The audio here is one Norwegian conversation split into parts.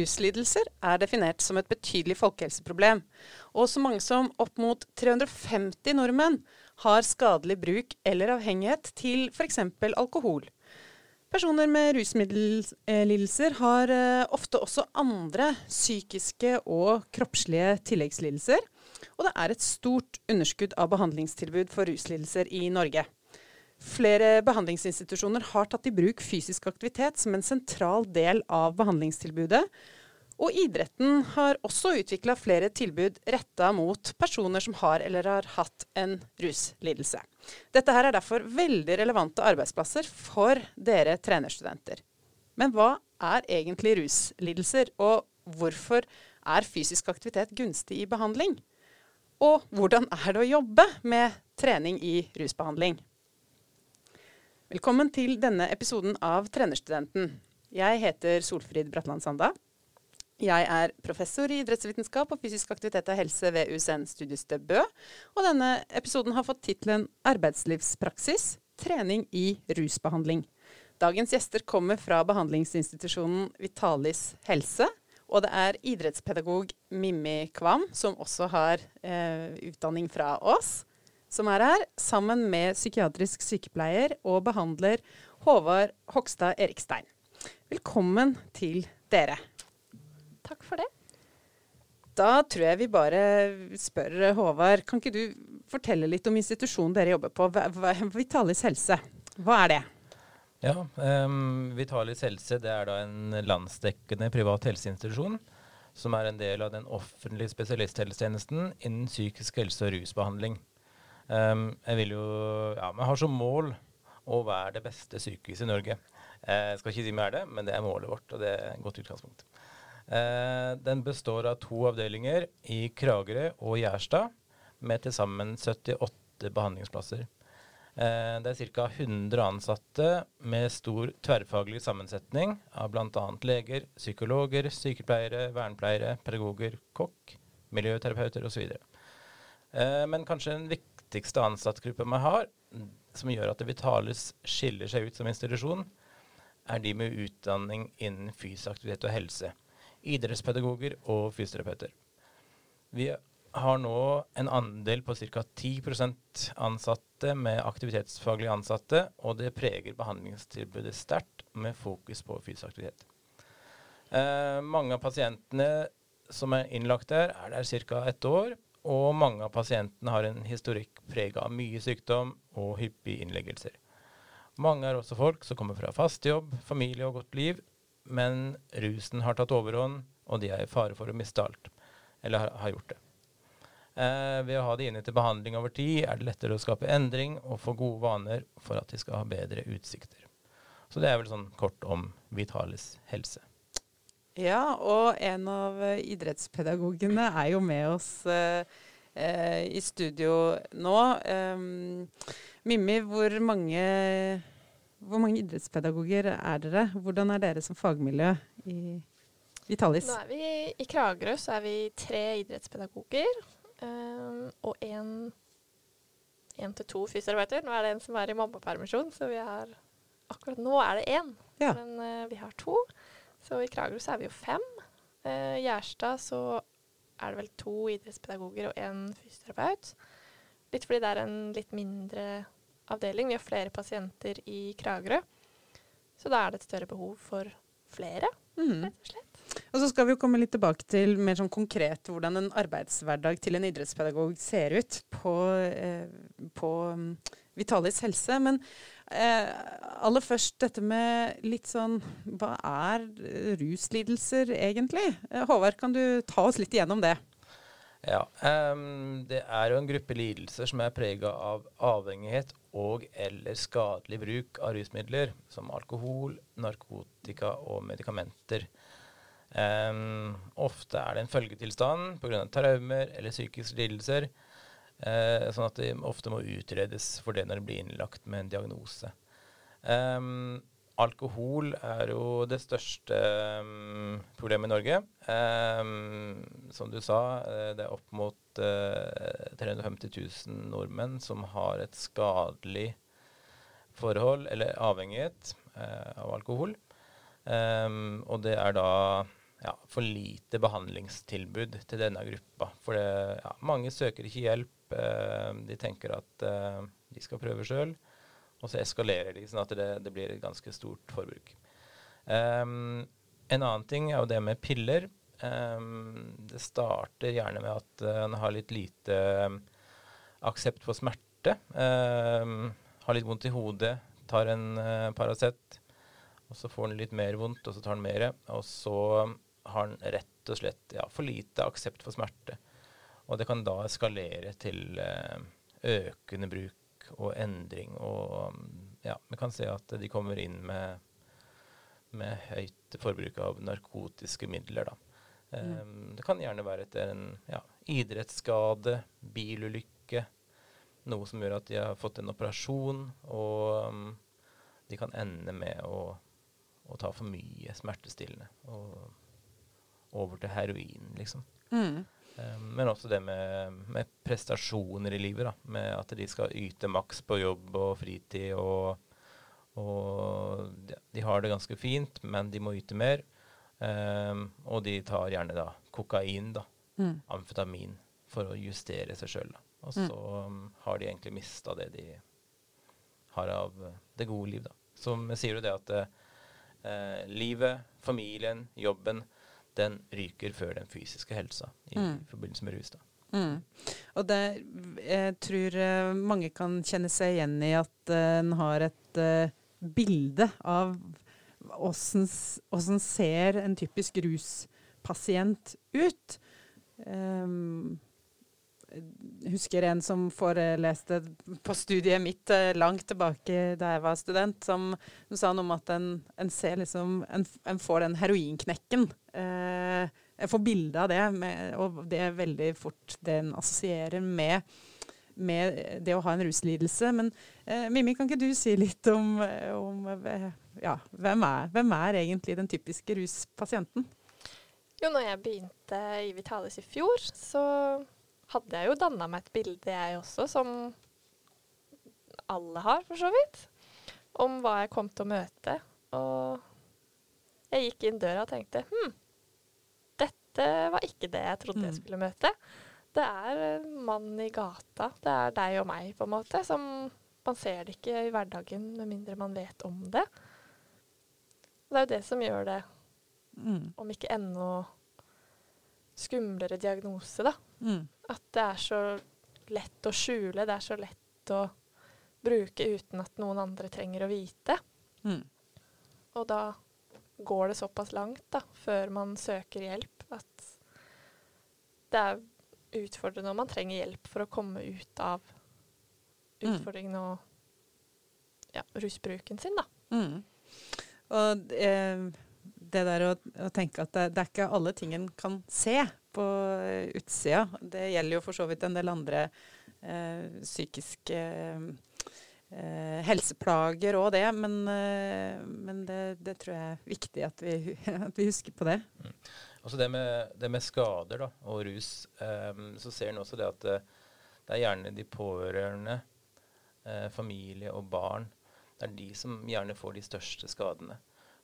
Ruslidelser er definert som et betydelig folkehelseproblem, og så mange som opp mot 350 nordmenn har skadelig bruk eller avhengighet til f.eks. alkohol. Personer med rusmiddellidelser har eh, ofte også andre psykiske og kroppslige tilleggslidelser, og det er et stort underskudd av behandlingstilbud for ruslidelser i Norge. Flere behandlingsinstitusjoner har tatt i bruk fysisk aktivitet som en sentral del av behandlingstilbudet. Og idretten har også utvikla flere tilbud retta mot personer som har eller har hatt en ruslidelse. Dette her er derfor veldig relevante arbeidsplasser for dere trenerstudenter. Men hva er egentlig ruslidelser, og hvorfor er fysisk aktivitet gunstig i behandling? Og hvordan er det å jobbe med trening i rusbehandling? Velkommen til denne episoden av Trenerstudenten. Jeg heter Solfrid Bratland Sanda. Jeg er professor i idrettsvitenskap og fysisk aktivitet og helse ved USN studiested Bø. Og denne episoden har fått tittelen Arbeidslivspraksis trening i rusbehandling. Dagens gjester kommer fra behandlingsinstitusjonen Vitalis helse. Og det er idrettspedagog Mimmi Kvam, som også har eh, utdanning fra oss som er her, sammen med psykiatrisk sykepleier og behandler Håvard Hogstad Erikstein. Velkommen til dere. Takk for det. Da tror jeg vi bare spør Håvard, kan ikke du fortelle litt om institusjonen dere jobber på? Vitalis helse, hva er det? Ja, um, Vitalis helse det er da en landsdekkende privat helseinstitusjon som er en del av den offentlige spesialisthelsetjenesten innen psykisk helse og rusbehandling. Um, jeg vil jo Ja, vi har som mål å være det beste sykehuset i Norge. Jeg skal ikke si vi er det, men det er målet vårt, og det er et godt utgangspunkt. Uh, den består av to avdelinger i Kragerø og Gjerstad, med til sammen 78 behandlingsplasser. Uh, det er ca. 100 ansatte med stor tverrfaglig sammensetning av bl.a. leger, psykologer, sykepleiere, vernepleiere, pedagoger, kokk, miljøterapeuter osv. Uh, men kanskje en viktig viktigste ansattgruppa vi har, som gjør at Vitalis skiller seg ut som institusjon, er de med utdanning innen fysisk aktivitet og helse. Idrettspedagoger og fysioterapeuter. Vi har nå en andel på ca. 10% ansatte med aktivitetsfaglige ansatte, og det preger behandlingstilbudet sterkt med fokus på fysisk aktivitet. Eh, mange av pasientene som er innlagt der, er der ca. ett år, og mange av pasientene har en historikk prega av mye sykdom og hyppige innleggelser. Mange er også folk som kommer fra fast jobb, familie og godt liv, men rusen har tatt overhånd, og de er i fare for å miste alt. Eller har, gjort det. Eh, ved å ha de inne til behandling over tid er det lettere å skape endring og få gode vaner for at de skal ha bedre utsikter. Så det er vel sånn kort om Vitalis helse. Ja, og en av idrettspedagogene er jo med oss eh, eh, i studio nå. Eh, Mimmi, hvor mange, hvor mange, idrettspedagoger er dere? Hvordan er dere som fagmiljø i Vitalis? Nå er vi I Kragerø så er vi tre idrettspedagoger eh, og én til to fysioterapeuter. Nå er det en som er i mammapermisjon, så vi har akkurat nå er det én. Ja. Men uh, vi har to. Så i Kragerø så er vi jo fem. Eh, Gjerstad så er det vel to idrettspedagoger og én fysioterapeut. Litt fordi det er en litt mindre avdeling. Vi har flere pasienter i Kragerø. Så da er det et større behov for flere, mm. rett og slett. Og så skal vi jo komme litt tilbake til mer sånn konkret hvordan en arbeidshverdag til en idrettspedagog ser ut på, eh, på um, Vitalis helse. Men Eh, aller først dette med litt sånn Hva er ruslidelser egentlig? Eh, Håvard, kan du ta oss litt igjennom det? Ja, um, Det er jo en gruppe lidelser som er prega av avhengighet og eller skadelig bruk av rusmidler, som alkohol, narkotika og medikamenter. Um, ofte er det en følgetilstand pga. traumer eller psykiske lidelser Uh, sånn at de ofte må utredes for det når de blir innlagt med en diagnose. Um, alkohol er jo det største um, problemet i Norge. Som du sa, eh, det er opp mot uh, 350 000 nordmenn som har et skadelig forhold eller avhengighet uh, av alkohol. og det er da ja, for lite behandlingstilbud til denne gruppa. For det, ja, mange søker ikke hjelp. Eh, de tenker at eh, de skal prøve sjøl, og så eskalerer de, sånn at det, det blir et ganske stort forbruk. Um, en annen ting er jo det med piller. Um, det starter gjerne med at en har litt lite um, aksept for smerte. har litt vondt i hodet, tar en uh, Paracet. Og så får den litt mer vondt, og så tar den mer. Og så har han rett og slett ja, for lite aksept for smerte. Og det kan da eskalere til uh, økende bruk og endring. Og ja, vi kan se at de kommer inn med, med høyt forbruk av narkotiske midler. da. Mm. Det kan gjerne være etter en ja, idrettsskade, bilulykke, noe som gjør at de har fått en operasjon, og um, de kan ende med å å ta for mye smertestillende. Og over til heroin, liksom. Mm. Um, men også det med, med, prestasjoner i livet. da, Med at de skal yte maks på jobb og fritid. Og, og de, har det ganske fint, men de må yte mer. Um, og de tar gjerne da kokain, da. Mm. Amfetamin. For å justere seg sjøl. Og så mm. har de egentlig mista det de har av det gode liv, da. Så sier jo det at uh, eh, livet, familien, jobben, den ryker før den fysiske helsa i mm. forbindelse med rus. da. Mm. Og det, jeg tror uh, mange kan kjenne seg igjen i at uh, en har et uh, bilde av åssen ser en typisk ruspasient ut. Um, husker en som foreleste på studiet mitt eh, langt tilbake da jeg var student, som, som sa noe om at en, en ser liksom En, en får den heroinknekken. Eh, jeg får bilde av det, med, og det er veldig fort den assosierer med, med det å ha en ruslidelse. Men eh, Mimmi, kan ikke du si litt om, om ja, hvem, er, hvem er egentlig den typiske ruspasienten? Jo, når jeg begynte i Vitalis i fjor, så hadde jeg jo danna meg et bilde, jeg også, som alle har, for så vidt, om hva jeg kom til å møte. Og jeg gikk inn døra og tenkte hm, dette var ikke det jeg trodde jeg mm. skulle møte. Det er en mann i gata. Det er deg og meg, på en måte. Som man ser det ikke i hverdagen med mindre man vet om det. Det er jo det som gjør det, mm. om ikke ennå skumlere diagnose, da. Mm. At det er så lett å skjule, det er så lett å bruke uten at noen andre trenger å vite. Mm. Og da går det såpass langt da, før man søker hjelp, at det er utfordrende og man trenger hjelp for å komme ut av mm. utfordringen og ja, rusbruken sin, da. Mm. Og eh, det der å, å tenke at det, det, er ikke alle ting en kan se på utsida. Det gjelder jo for så vidt en del andre eh, psykiske eh, helseplager og det, men, eh, men det, det, tror jeg er viktig at vi, at vi husker på det. Mm. Også det med, det med skader da, og rus, eh, så ser en også det at eh, det er gjerne de pårørende, familie og barn, det er de som gjerne får de største skadene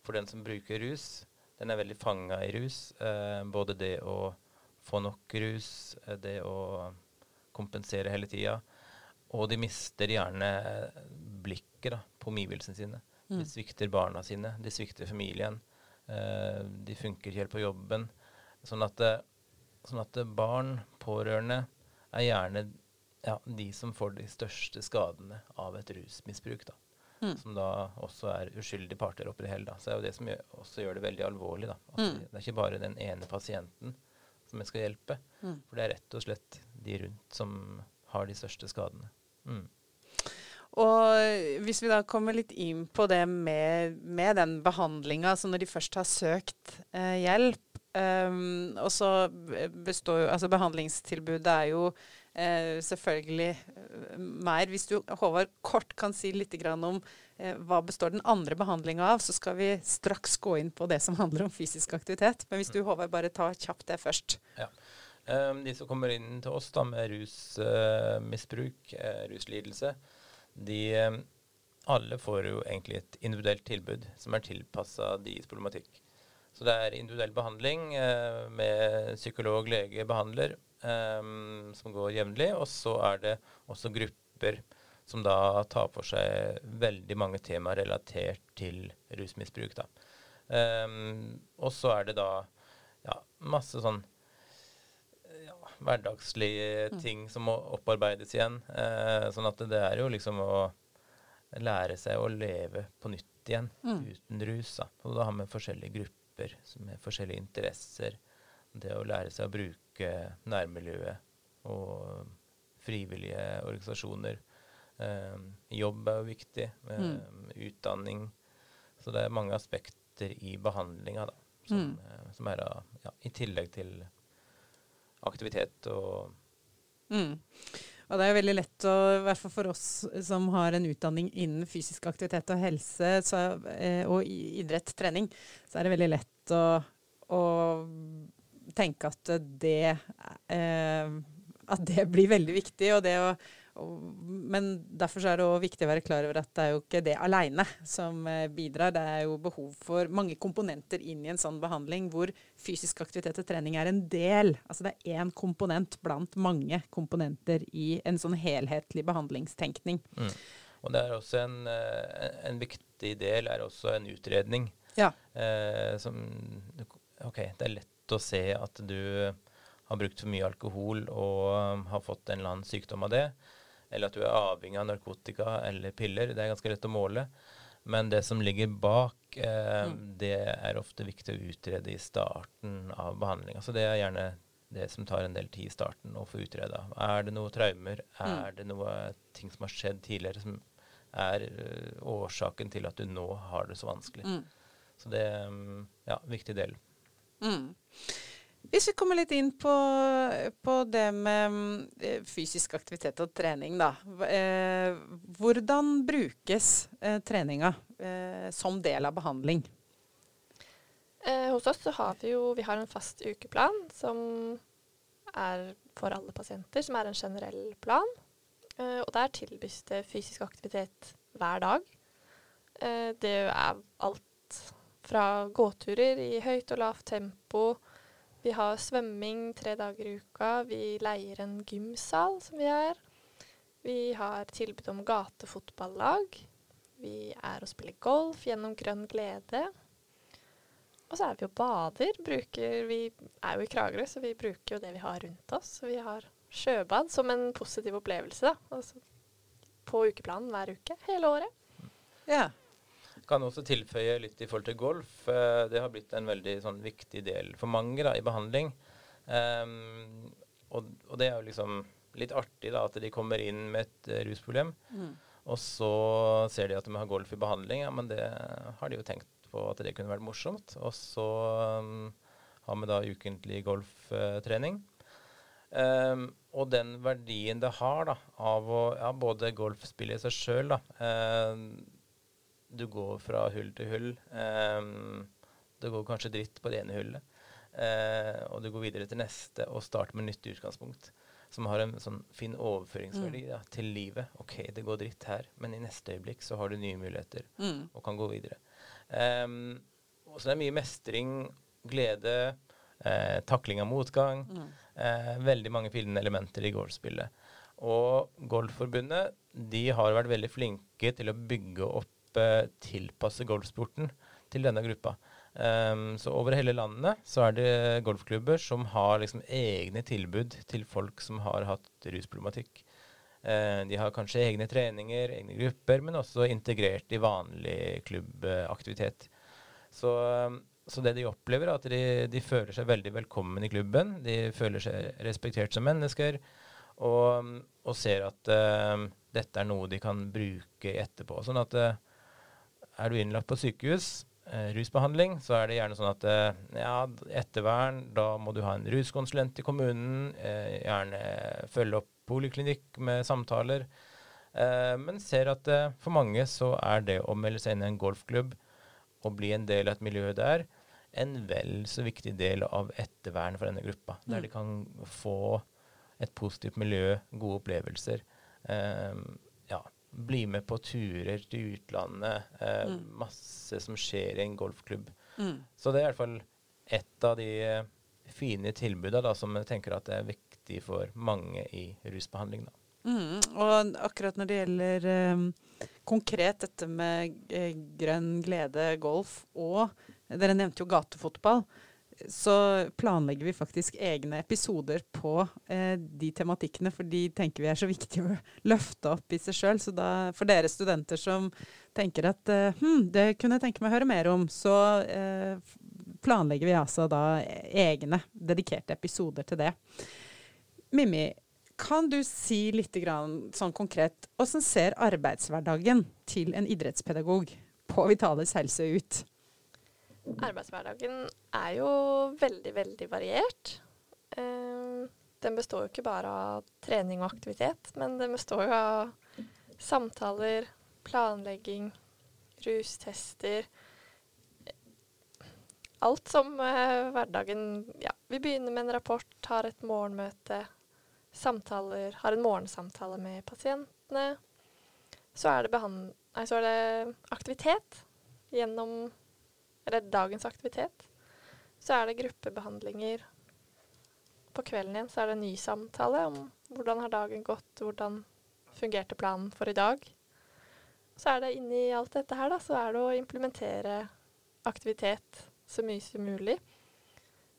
for den som bruker rus. Den er veldig fanga i rus. Eh, både det å få nok rus, eh, det å kompensere hele tida. Og de mister gjerne blikket da, på omgivelsene sine. Mm. De svikter barna sine, de svikter familien. Eh, de funker ikke helt på jobben. Sånn at, eh, sånn at barn, pårørende, er gjerne ja, de som får de største skadene av et rusmisbruk. da. Mm. Som da også er uskyldige parter oppi det hele. Da. Så det er jo det som gjør, også gjør det veldig alvorlig. Da. At mm. Det er ikke bare den ene pasienten som jeg skal hjelpe. Mm. For det er rett og slett de rundt som har de største skadene. Mm. Og hvis vi da kommer litt inn på det med, med den behandlinga, så når de først har søkt eh, hjelp um, Og så består jo Altså behandlingstilbudet er jo eh, selvfølgelig eh, mer. Hvis du, Håvard, kort kan si litt om eh, hva består den andre behandlinga av, så skal vi straks gå inn på det som handler om fysisk aktivitet. Men hvis du, Håvard, bare tar kjapt det først. Ja. Um, de som kommer inn til oss da med rusmisbruk, uh, ruslidelse, de um, alle får jo egentlig et individuelt tilbud som er tilpassa deres problematikk. Så det er individuell behandling uh, med psykolog, lege, behandler um, som går jevnlig. Og så er det også grupper som da tar for seg veldig mange temaer relatert til rusmisbruk. da. Og så er det da ja, masse sånn hverdagslige Mm. ting som må opparbeides igjen. Eh, sånn at det er jo liksom å lære seg å leve på nytt igjen Mm. uten rus. Da. Og da har vi forskjellige grupper med forskjellige interesser. Det å lære seg å bruke nærmiljøet og frivillige organisasjoner. Eh, jobb er jo viktig. Eh, Mm. Utdanning. Så det er mange aspekter i behandlinga da, som, Mm. eh, som er da, ja, i tillegg til aktivitet og Mm. Og det er veldig lett å, i hvert fall for oss som har en utdanning innen fysisk aktivitet og helse så, eh, og idrett, trening, så er det veldig lett å, å tenke at det eh, at det blir veldig viktig. Og det å, og, men derfor så er det òg viktig å være klar over at det er jo ikke det aleine som eh, bidrar. Det er jo behov for mange komponenter inn i en sånn behandling hvor fysisk aktivitet og trening er en del. Altså det er én komponent blant mange komponenter i en sånn helhetlig behandlingstenkning. Mm. Og det er også en, eh, en viktig del er også en utredning. Ja. Eh, som OK, det er lett å se at du har brukt for mye alkohol og har fått en eller annen sykdom av det. Eller at du er avhengig av narkotika eller piller. Det er ganske lett å måle. Men det som ligger bak, eh, Mm. det er ofte viktig å utrede i starten av behandlinga. Så det er gjerne det som tar en del tid i starten å få utreda. Er det noen traumer? Er det noe ting som har skjedd tidligere som er ø, årsaken til at du nå har det så vanskelig? Mm. Så det er ja, en viktig del. Mm. Hvis vi kommer litt inn på, på det med eh, fysisk aktivitet og trening, da. Eh, hvordan brukes eh, treninga som del av behandling? Eh, hos oss så har vi jo vi har en fast ukeplan som er for alle pasienter, som er en generell plan. Og der tilbys det fysisk aktivitet hver dag. Det er alt fra gåturer i høyt og lavt tempo. Vi har svømming tre dager i uka. Vi leier en gymsal som vi er. Vi har tilbud om gatefotballag. Vi er og spiller golf gjennom Grønn glede. Og så er vi og bader. Bruker, vi er jo i Kragerø, så vi bruker jo det vi har rundt oss. Så vi har sjøbad som en positiv opplevelse da. Altså, på ukeplanen hver uke, hele året. Ja. Kan også tilføye litt i forhold til golf. Eh, Det har blitt en veldig sånn, viktig del for mange da, i behandling. Um, og, og det er jo liksom litt artig da, at de kommer inn med et uh, rusproblem, Mm. og så ser de at de har golf i behandling. Ja, men det har de jo tenkt på at det kunne vært morsomt. Og så um, har vi da ukentlig golftrening. Um, og den verdien det har da, av å ja, både golfspille i seg sjøl da, Du går fra hull til hull. Um, det går kanskje dritt på det ene hullet. Uh, og du går videre til neste og starter med nytt utgangspunkt. Som har en sånn fin overføringsverdi da, til livet. OK, det går dritt her, men i neste øyeblikk så har du nye muligheter Mm. og kan gå videre. Um, så det er mye mestring, glede, uh, takling av motgang. Mm. Uh, veldig mange fine elementer i golfspillet. Og Golfforbundet de har vært veldig flinke til å bygge opp eh, tilpasse golfsporten til denne gruppa. Um, så over hele landet så er det golfklubber som har liksom egne tilbud til folk som har hatt rusproblematikk. Uh, de har kanskje egne treninger, egne grupper, men også integrert i vanlig klubbaktivitet. Så, um, så det de opplever, er at de, de føler seg veldig velkommen i klubben. De føler seg respektert som mennesker, og, og ser at uh, dette er noe de kan bruke etterpå. Sånn at eh, er du innlagt på sykehus, eh, rusbehandling, så er det gjerne sånn at eh, ja, ettervern, da må du ha en ruskonsulent i kommunen, eh, gjerne følge opp poliklinikk med samtaler. Eh, men ser at for mange så er det å melde seg inn i en golfklubb og bli en del av et miljø der, en vel så viktig del av ettervern for denne gruppa. Der de kan få et positivt miljø, gode opplevelser. Ja, bli med på turer til utlandet. Eh, Mm. Masse som skjer i en golfklubb. Mm. Så det er i hvert fall et av de eh, fine tilbudene da, som jeg tenker at det er viktig for mange i rusbehandling. Mm, og akkurat når det gjelder eh, konkret dette med eh, grønn glede, golf og Dere nevnte jo gatefotball. Så planlegger vi faktisk egne episoder på eh, de tematikkene, for de tenker vi er så viktig å løfte opp i seg sjøl. Så da, for dere studenter som tenker at eh, hm, det kunne jeg tenke meg å høre mer om, så eh, planlegger vi altså da egne dedikerte episoder til det. Mimmi, kan du si litt grann, sånn konkret, hvordan ser arbeidshverdagen til en idrettspedagog på Vitalis helse ut? Arbeidshverdagen er jo veldig, veldig variert. Eh, den består jo ikke bare av trening og aktivitet, men den består jo av samtaler, planlegging, rustester Alt som eh, hverdagen Ja, vi begynner med en rapport, har et morgenmøte, samtaler, har en morgensamtale med pasientene. Så er det, nei, så er det aktivitet gjennom Eller dagens aktivitet. Så er det gruppebehandlinger. På kvelden igjen så er det en ny samtale om hvordan har dagen gått, hvordan fungerte planen for i dag. Så er det inni alt dette her, da, så er det å implementere aktivitet så mye som mulig.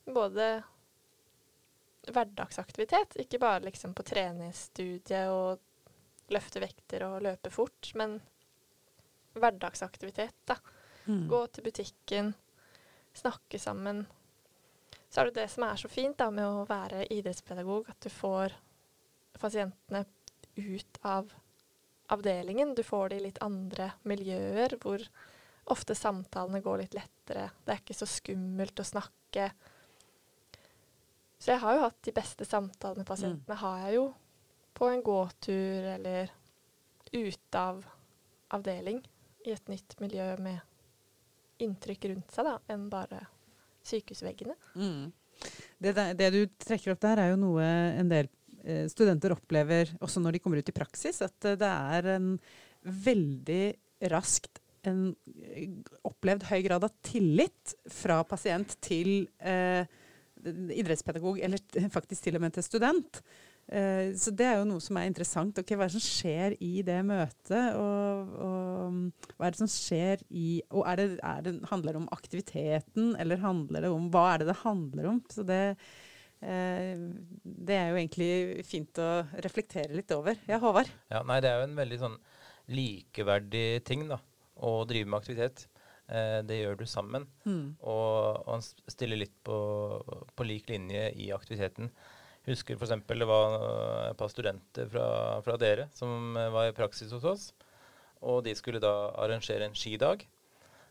Både hverdagsaktivitet, ikke bare liksom på treningsstudiet og løfte vekter og løpe fort, men hverdagsaktivitet, da. Mm. Gå til butikken, snakke sammen. Så er det det som er så fint da, med å være idrettspedagog, at du får pasientene ut av avdelingen. Du får det i litt andre miljøer hvor ofte samtalene går litt lettere. Det er ikke så skummelt å snakke. Så jeg har jo hatt de beste samtalene med pasientene, har jeg jo på en gåtur eller ute av avdeling i et nytt miljø med inntrykk rundt seg, da, enn bare sykehusveggene. Mm. Det, det du trekker opp der, er jo noe en del eh, studenter opplever også når de kommer ut i praksis, at eh, det er en veldig raskt en eh, opplevd høy grad av tillit fra pasient til eh, idrettspedagog, eller faktisk til og med til student. Eh, så det er jo noe som er interessant. Okay, hva er det som skjer i det møtet? Og, og mm, hva er det som skjer i Og er det, er det, handler det om aktiviteten, eller handler det om Hva er det det handler om? Så det, eh, det er jo egentlig fint å reflektere litt over. Ja, Håvard? Ja, nei, det er jo en veldig sånn likeverdig ting da, å drive med aktivitet. Eh, det gjør du sammen, og, og han stiller litt på, på lik linje i aktiviteten. Husker f.eks. det var et par studenter fra, fra dere som eh, var i praksis hos oss. Og de skulle da arrangere en skidag.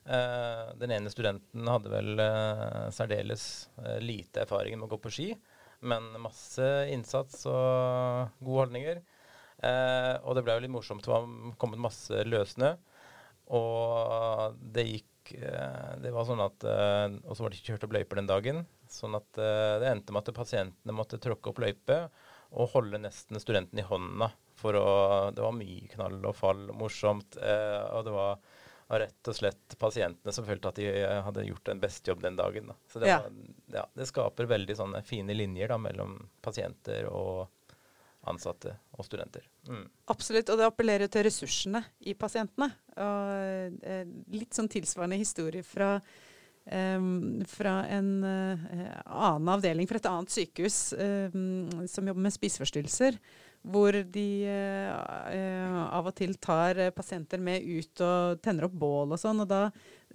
Eh, den ene studenten hadde vel eh, særdeles eh, lite erfaring med å gå på ski, men masse innsats og gode holdninger. Eh, og det ble jo litt morsomt. Det var kommet masse løssnø. Og det gikk eh, Det var sånn at eh, Og så var det ikke kjørt opp løyper den dagen. Sånn at eh, det endte med at pasientene måtte tråkke opp løype og holde nesten studenten i hånda. For å Det var mye knall og fall, morsomt. eh, og det var rett og slett pasientene som følte at de eh, hadde gjort en beste jobb den dagen. Da. Så det, Ja. var, ja, det skaper veldig sånne fine linjer da, mellom pasienter og ansatte og studenter. Mm. Absolutt, og det appellerer til ressursene i pasientene. Og eh, litt sånn tilsvarende historie fra, fra en eh, annen avdeling fra et annet sykehus em, som jobber med spiseforstyrrelser. Hvor de eh, eh, av og til tar pasienter med ut og tenner opp bål og sånn. Og da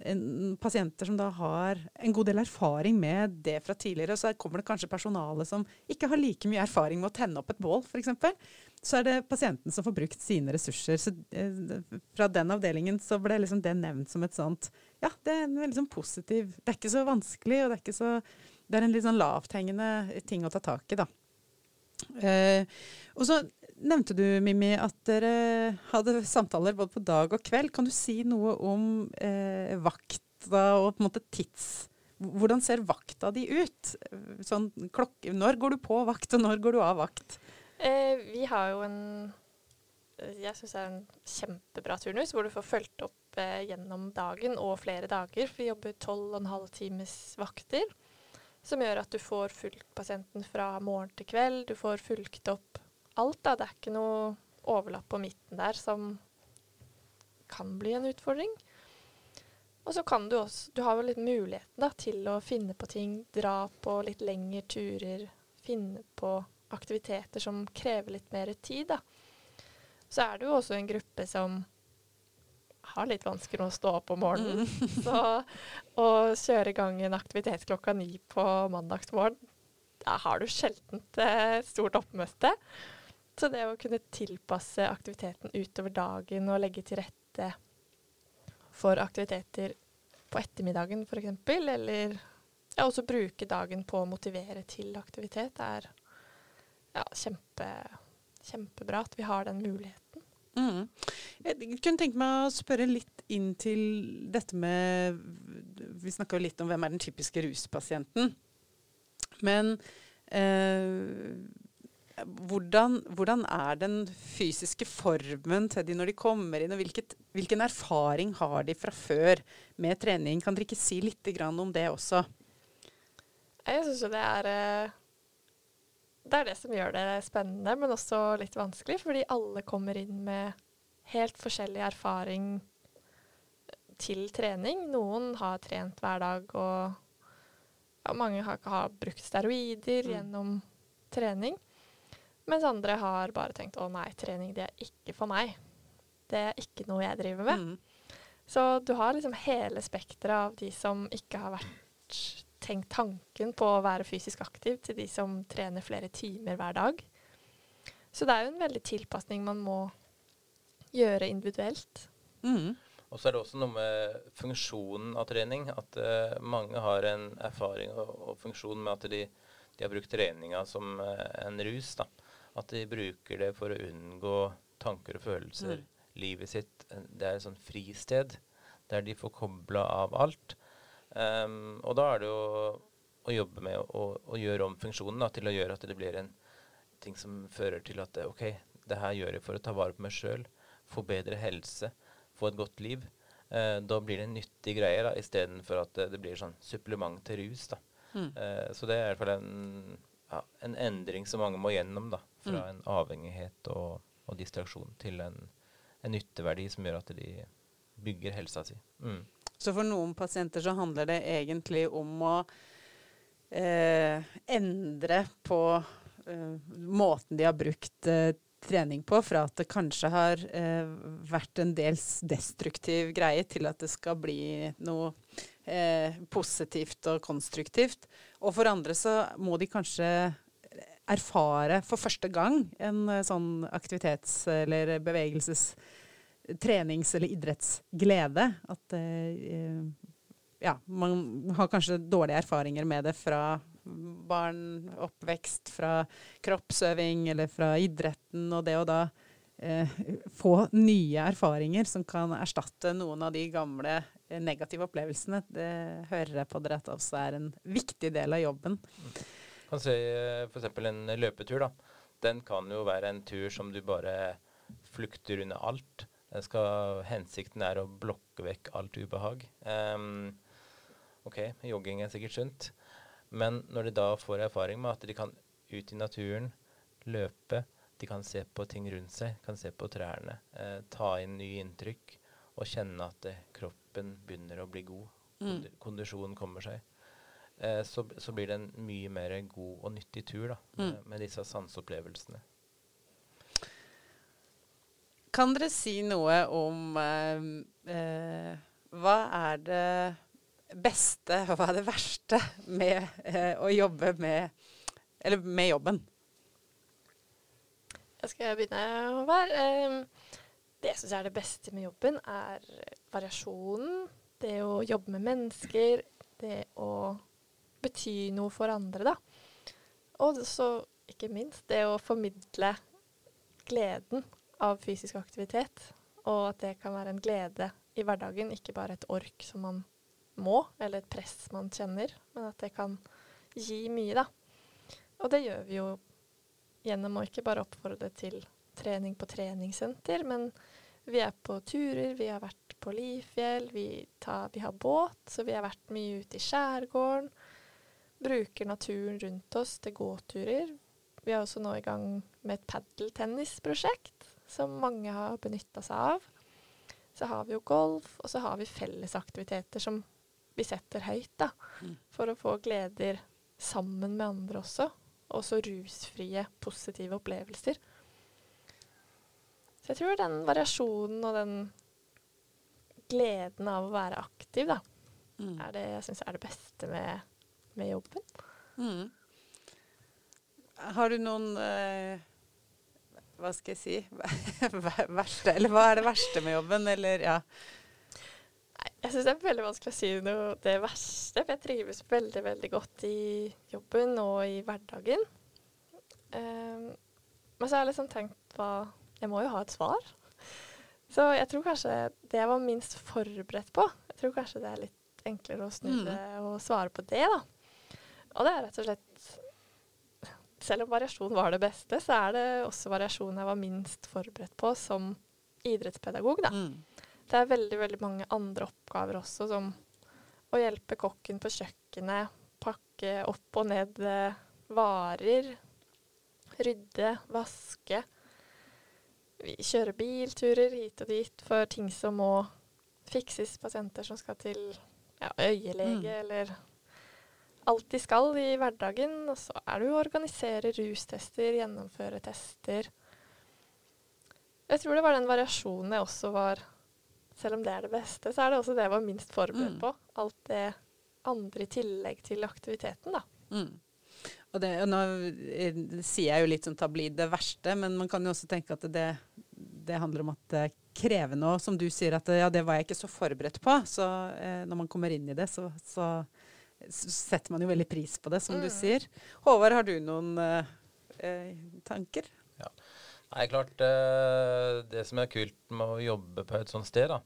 en, pasienter som da har en god del erfaring med det fra tidligere, Og så kommer det kanskje personale som ikke har like mye erfaring med å tenne opp et bål, f.eks. Så er det pasienten som får brukt sine ressurser. Så eh, fra den avdelingen så ble liksom det nevnt som et sånt Ja, det er en veldig sånn positiv Det er ikke så vanskelig, og det er ikke så Det er en litt sånn lavthengende ting å ta tak i, da. Eh, og så nevnte du, Mimmi, at dere hadde samtaler både på dag og kveld. Kan du si noe om eh, vakta og på en måte tids... Hvordan ser vakta di ut? Sånn klokke, når går du på vakt, og når går du av vakt? Eh, vi har jo en jeg syns er en kjempebra turnus, hvor du får fulgt opp eh, gjennom dagen og flere dager. Vi jobber tolv og en halv times vakter. Som gjør at du får fulgt pasienten fra morgen til kveld. Du får fulgt opp alt. da. Det er ikke noe overlapp på midten der som kan bli en utfordring. Og så kan du også Du har jo litt muligheten da, til å finne på ting, dra på litt lengre turer, finne på aktiviteter som krever litt mer tid, da. Så er det jo også en gruppe som har litt vansker med å stå opp om morgenen. Mm. så å kjøre i gang en aktivitet klokka ni på mandagsmorgen, da har du sjelden et stort oppmøte. Så det å kunne tilpasse aktiviteten utover dagen og legge til rette for aktiviteter på ettermiddagen f.eks., eller ja, også bruke dagen på å motivere til aktivitet, er ja, kjempe, kjempebra at vi har den muligheten. Mm. Jeg kunne tenke meg å spørre litt inn til dette med Vi snakka jo litt om hvem er den typiske ruspasienten. Men eh, hvordan, hvordan, er den fysiske formen til de når de kommer inn, og hvilket, hvilken erfaring har de fra før med trening? Kan dere ikke si litt om det også? Jeg syns jo det er eh, Det er det som gjør det spennende, men også litt vanskelig, fordi alle kommer inn med helt forskjellig erfaring til trening. Noen har trent hver dag, og ja, mange har, ikke brukt steroider mm. gjennom trening. Mens andre har bare tenkt å nei, trening det er ikke for meg. Det er ikke noe jeg driver med. Mm. Så du har liksom hele spekteret av de som ikke har vært tenkt tanken på å være fysisk aktiv, til de som trener flere timer hver dag. Så det er jo en veldig tilpasning man må gjøre individuelt. Mm. Og så er det også noe med funksjonen av trening. At uh, mange har en erfaring og, og funksjon med at de, de har brukt treninga som uh, en rus. da. At de bruker det for å unngå tanker og følelser. Mm. Livet sitt Det er et sånn fristed der de får kobla av alt. Um, og da er det jo å jobbe med å, å gjøre om funksjonen da, til å gjøre at det blir en ting som fører til at OK, det her gjør jeg for å ta vare på meg sjøl, få bedre helse, få et godt liv. Uh, da blir det en nyttig greie istedenfor at det, det blir sånn supplement til rus. da. Mm. Uh, så det er i hvert fall en ja, en endring som mange må gjennom. da, Fra mm. en avhengighet og, og, distraksjon til en, en, nytteverdi som gjør at de bygger helsa si. Mm. Så for noen pasienter så handler det egentlig om å eh, endre på eh, måten de har brukt eh, trening på, fra at det kanskje har eh, vært en dels destruktiv greie, til at det skal bli noe eh, positivt og konstruktivt. Og for andre så må de kanskje erfare for første gang en eh, sånn aktivitets- eller bevegelses-, trenings- eller idrettsglede. At eh, ja, man har kanskje dårlige erfaringer med det fra barn, oppvekst, fra kroppsøving eller fra idretten, og det å da eh, få nye erfaringer som kan erstatte noen av de gamle negative opplevelsene, det hører jeg på dere at også er en viktig del av jobben. Kan si eh, f.eks. en løpetur. da. Den kan jo være en tur som du bare flukter unna alt. Skal, hensikten er å blokke vekk alt ubehag. Um, OK, jogging er sikkert sunt. Men når de da får erfaring med at de kan ut i naturen, løpe, de kan se på ting rundt seg, kan se på trærne, eh, ta inn nye inntrykk og kjenne at eh, kroppen begynner å bli god, mm. kondisjonen kommer seg, eh, så, så, blir det en mye mer god og nyttig tur da, med, mm. med disse sanseopplevelsene. Kan dere si noe om eh, eh, hva er det beste og hva er det verste med eh, å jobbe med Eller med jobben? Skal jeg begynne, Håvard? Um, det jeg syns er det beste med jobben, er variasjonen. Det å jobbe med mennesker. Det å bety noe for andre, da. Og så ikke minst det å formidle gleden av fysisk aktivitet. Og at det kan være en glede i hverdagen, ikke bare et ork som man må, eller et press man kjenner, men at det kan gi mye, da. Og det gjør vi jo gjennom å ikke bare oppfordre til trening på treningssenter, men vi er på turer, vi har vært på Lifjell, vi, tar, vi har båt, så vi har vært mye ute i skjærgården. Bruker naturen rundt oss til gåturer. Vi er også nå i gang med et padeltennisprosjekt som mange har benytta seg av. Så har vi jo golf, og så har vi fellesaktiviteter som vi setter høyt, da. Mm. For å få gleder sammen med andre også. Og så rusfrie, positive opplevelser. Så jeg tror den variasjonen og den gleden av å være aktiv, da, Mm. er det jeg syns er det beste med, med jobben. Mm. Har du noen eh, Hva skal jeg si Verste Eller hva er det verste med jobben, eller ja. Nei, jeg syns det er veldig vanskelig å si noe det verste, for jeg trives veldig, veldig godt i jobben og i hverdagen. Um, men så har jeg liksom tenkt hva Jeg må jo ha et svar. Så jeg tror kanskje det jeg var minst forberedt på Jeg tror kanskje det er litt enklere å snu Mm. og svare på det, da. Og det er rett og slett Selv om variasjon var det beste, så er det også variasjon jeg var minst forberedt på som idrettspedagog, da. Mm. Det er veldig, veldig mange andre oppgaver også, som å hjelpe kokken på kjøkkenet, pakke opp og ned eh, varer, rydde, vaske. Vi kjører bilturer hit og dit for ting som må fikses, pasienter som skal til ja, øyelege Mm. eller alt de skal i hverdagen. Og så er det jo å organisere rustester, gjennomføre tester. Jeg tror det var den variasjonen jeg også var Selv om det er det beste, så er det også det jeg var minst forberedt Mm. på. Alt det andre i tillegg til aktiviteten, da. Mm. Og det, og nå eh, sier jeg jo litt sånn tablid det verste, men man kan jo også tenke at det, det handler om at det er krevende. Og som du sier, at ja, det var jeg ikke så forberedt på. Så eh, når man kommer inn i det, så, så, setter man jo veldig pris på det, som du Mm. sier. Håvard, har du noen eh, tanker? Ja. Nei, klart eh, Det som er kult med å jobbe på et sånt sted, da,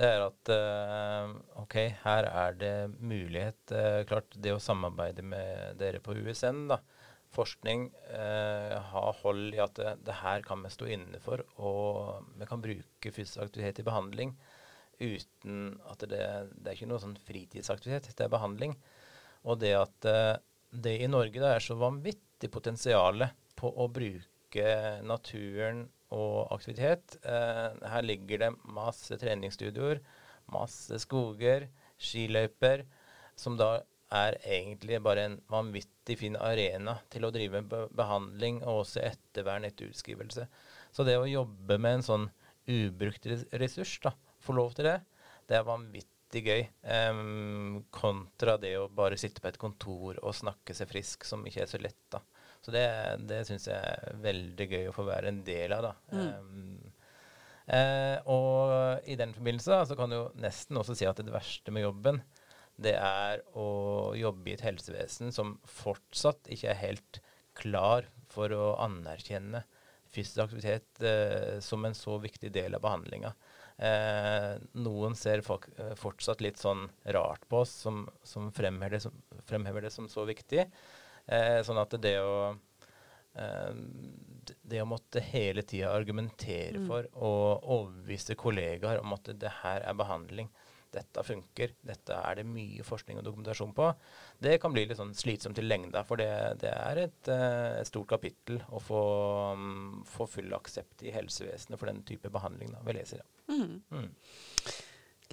det er at eh, OK, her er det mulighet eh, Klart, det å samarbeide med dere på USN, da, forskning, eh, ha hold i at det, det her kan vi stå inne for, og vi kan bruke fysisk aktivitet i behandling uten at det, det er ikke noe sånn fritidsaktivitet, det er behandling. Og det at eh, det i Norge da er så vanvittig potensial på å bruke naturen og aktivitet. Eh, her ligger det masse treningsstudioer, masse skoger, skiløyper, som da er egentlig bare en vanvittig fin arena til å drive be behandling og også ettervern etter utskrivelse. Så det å jobbe med en sånn ubrukt ressurs, da, få lov til det, det er vanvittig gøy. Um, kontra det å bare sitte på et kontor og snakke seg frisk, som ikke er så lett, da. Så det, det syns jeg er veldig gøy å få være en del av, da. Em, eh, og i den forbindelse da, så kan du jo nesten også si at det verste med jobben, det er å jobbe i et helsevesen som fortsatt ikke er helt klar for å anerkjenne fysisk aktivitet eh, som en så viktig del av behandlinga. Eh, noen ser folk, eh, fortsatt litt sånn rart på oss som, som, fremhever, det som fremhever det som så viktig. Eh, sånn at det å eh, det å måtte hele tida argumentere Mm. for og overbevise kollegaer om at det her er behandling, dette funker, dette er det mye forskning og dokumentasjon på, det kan bli litt sånn slitsomt i lengda. For det, det er et, eh, et stort kapittel å få, mm, få full aksept i helsevesenet for den type behandling, da, vi leser. Ja. Mm. Mm.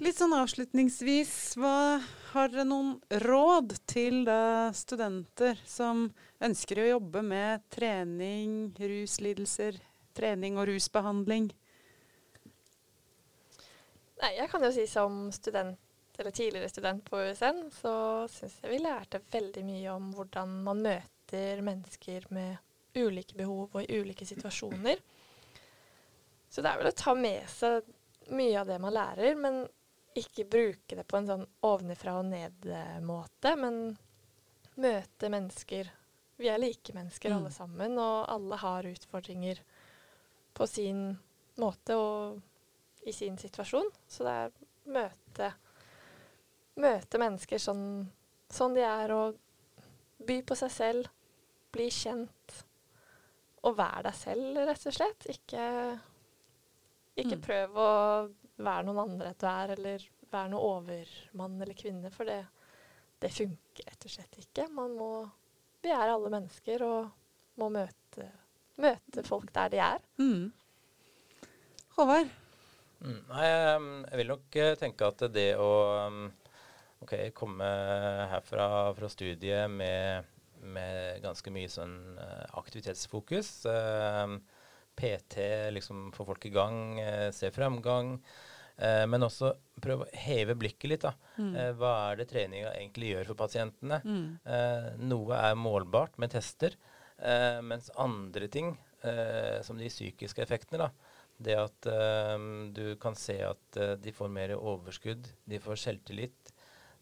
Litt sånn avslutningsvis, hva har dere noen råd til da studenter som ønsker å jobbe med trening, ruslidelser, trening og rusbehandling? Nei, jeg kan jo si som student, eller tidligere student på USN, så syns jeg vi lærte veldig mye om hvordan man møter mennesker med ulike behov og i ulike situasjoner. Så det er vel å ta med seg mye av det man lærer, men ikke bruke det på en sånn ovenfra og ned-måte, men møte mennesker. Vi er like mennesker Mm. alle sammen, og alle har utfordringer på sin måte og i sin situasjon. Så det er møte, møte mennesker sånn, sånn de er, og by på seg selv, bli kjent. Og vær deg selv, rett og slett. Ikke, Ikke Mm. prøv å være noen andre du er, eller være noen overmann eller -kvinne, for det, det funker rett og slett ikke. Man må Vi er alle mennesker og må møte, møte folk der de er. Mm. Håvard? Nei, jeg, vil nok eh, tenke at det å um, ok, komme herfra fra studiet med, med ganske mye sånn eh, aktivitetsfokus PT, liksom få folk i gang, eh, se fremgang. men også prøve å heve blikket litt. da. Mm. Hva er det treninga egentlig gjør for pasientene? Mm. Noe er målbart med tester, mens andre ting, som de psykiske effektene, da, det at eh, du kan se at uh, de får mer overskudd, de får selvtillit,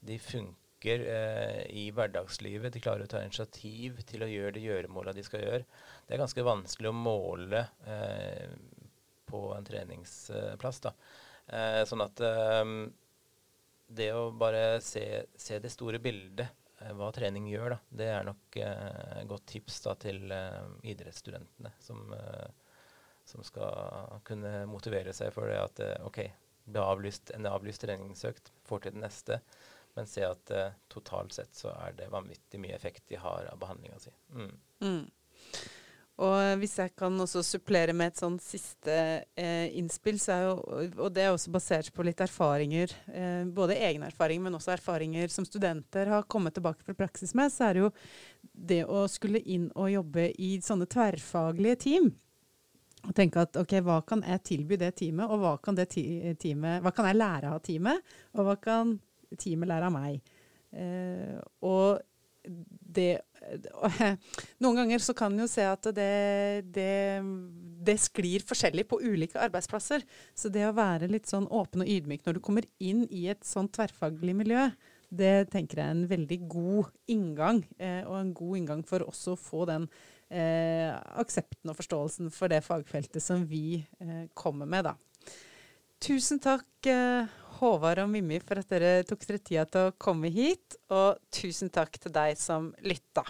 de funker uh, i hverdagslivet, de klarer å ta initiativ til å gjøre de gjøremåla de skal gjøre. Det er ganske vanskelig å måle uh, på en treningsplass. da. Sånn at eh, det å bare se, se det store bildet, hva trening gjør, da, det er nok et godt tips da, til idrettsstudentene som, eh, som skal kunne motivere seg for det at eh, OK, det avlyst, en avlyst treningsøkt, får til den neste, men se at uh, totalt sett så er det vanvittig mye effekt de har av behandlinga si. Mm. Mm. Og hvis jeg kan også supplere med et sånn siste eh, innspill, så er jo, og det er også basert på litt erfaringer, eh, både egne erfaringer, men også erfaringer som studenter har kommet tilbake fra praksis med, så er det jo det å skulle inn og jobbe i sånne tverrfaglige team. Og tenke at ok, hva kan jeg tilby det teamet, og hva kan, det teamet, hva kan jeg lære av teamet, og hva kan teamet lære av meg? Eh, og det Noen ganger så kan en jo se at det, det, det sklir forskjellig på ulike arbeidsplasser. Så det å være litt sånn åpen og ydmyk når du kommer inn i et sånn tverrfaglig miljø, det tenker jeg er en veldig god inngang. Eh, og en god inngang for også å få den eh, aksepten og forståelsen for det fagfeltet som vi eh, kommer med, da. Tusen takk, eh, Håvard og Mimmi, for at dere tok dere tida til å komme hit. Og tusen takk til deg som lytta.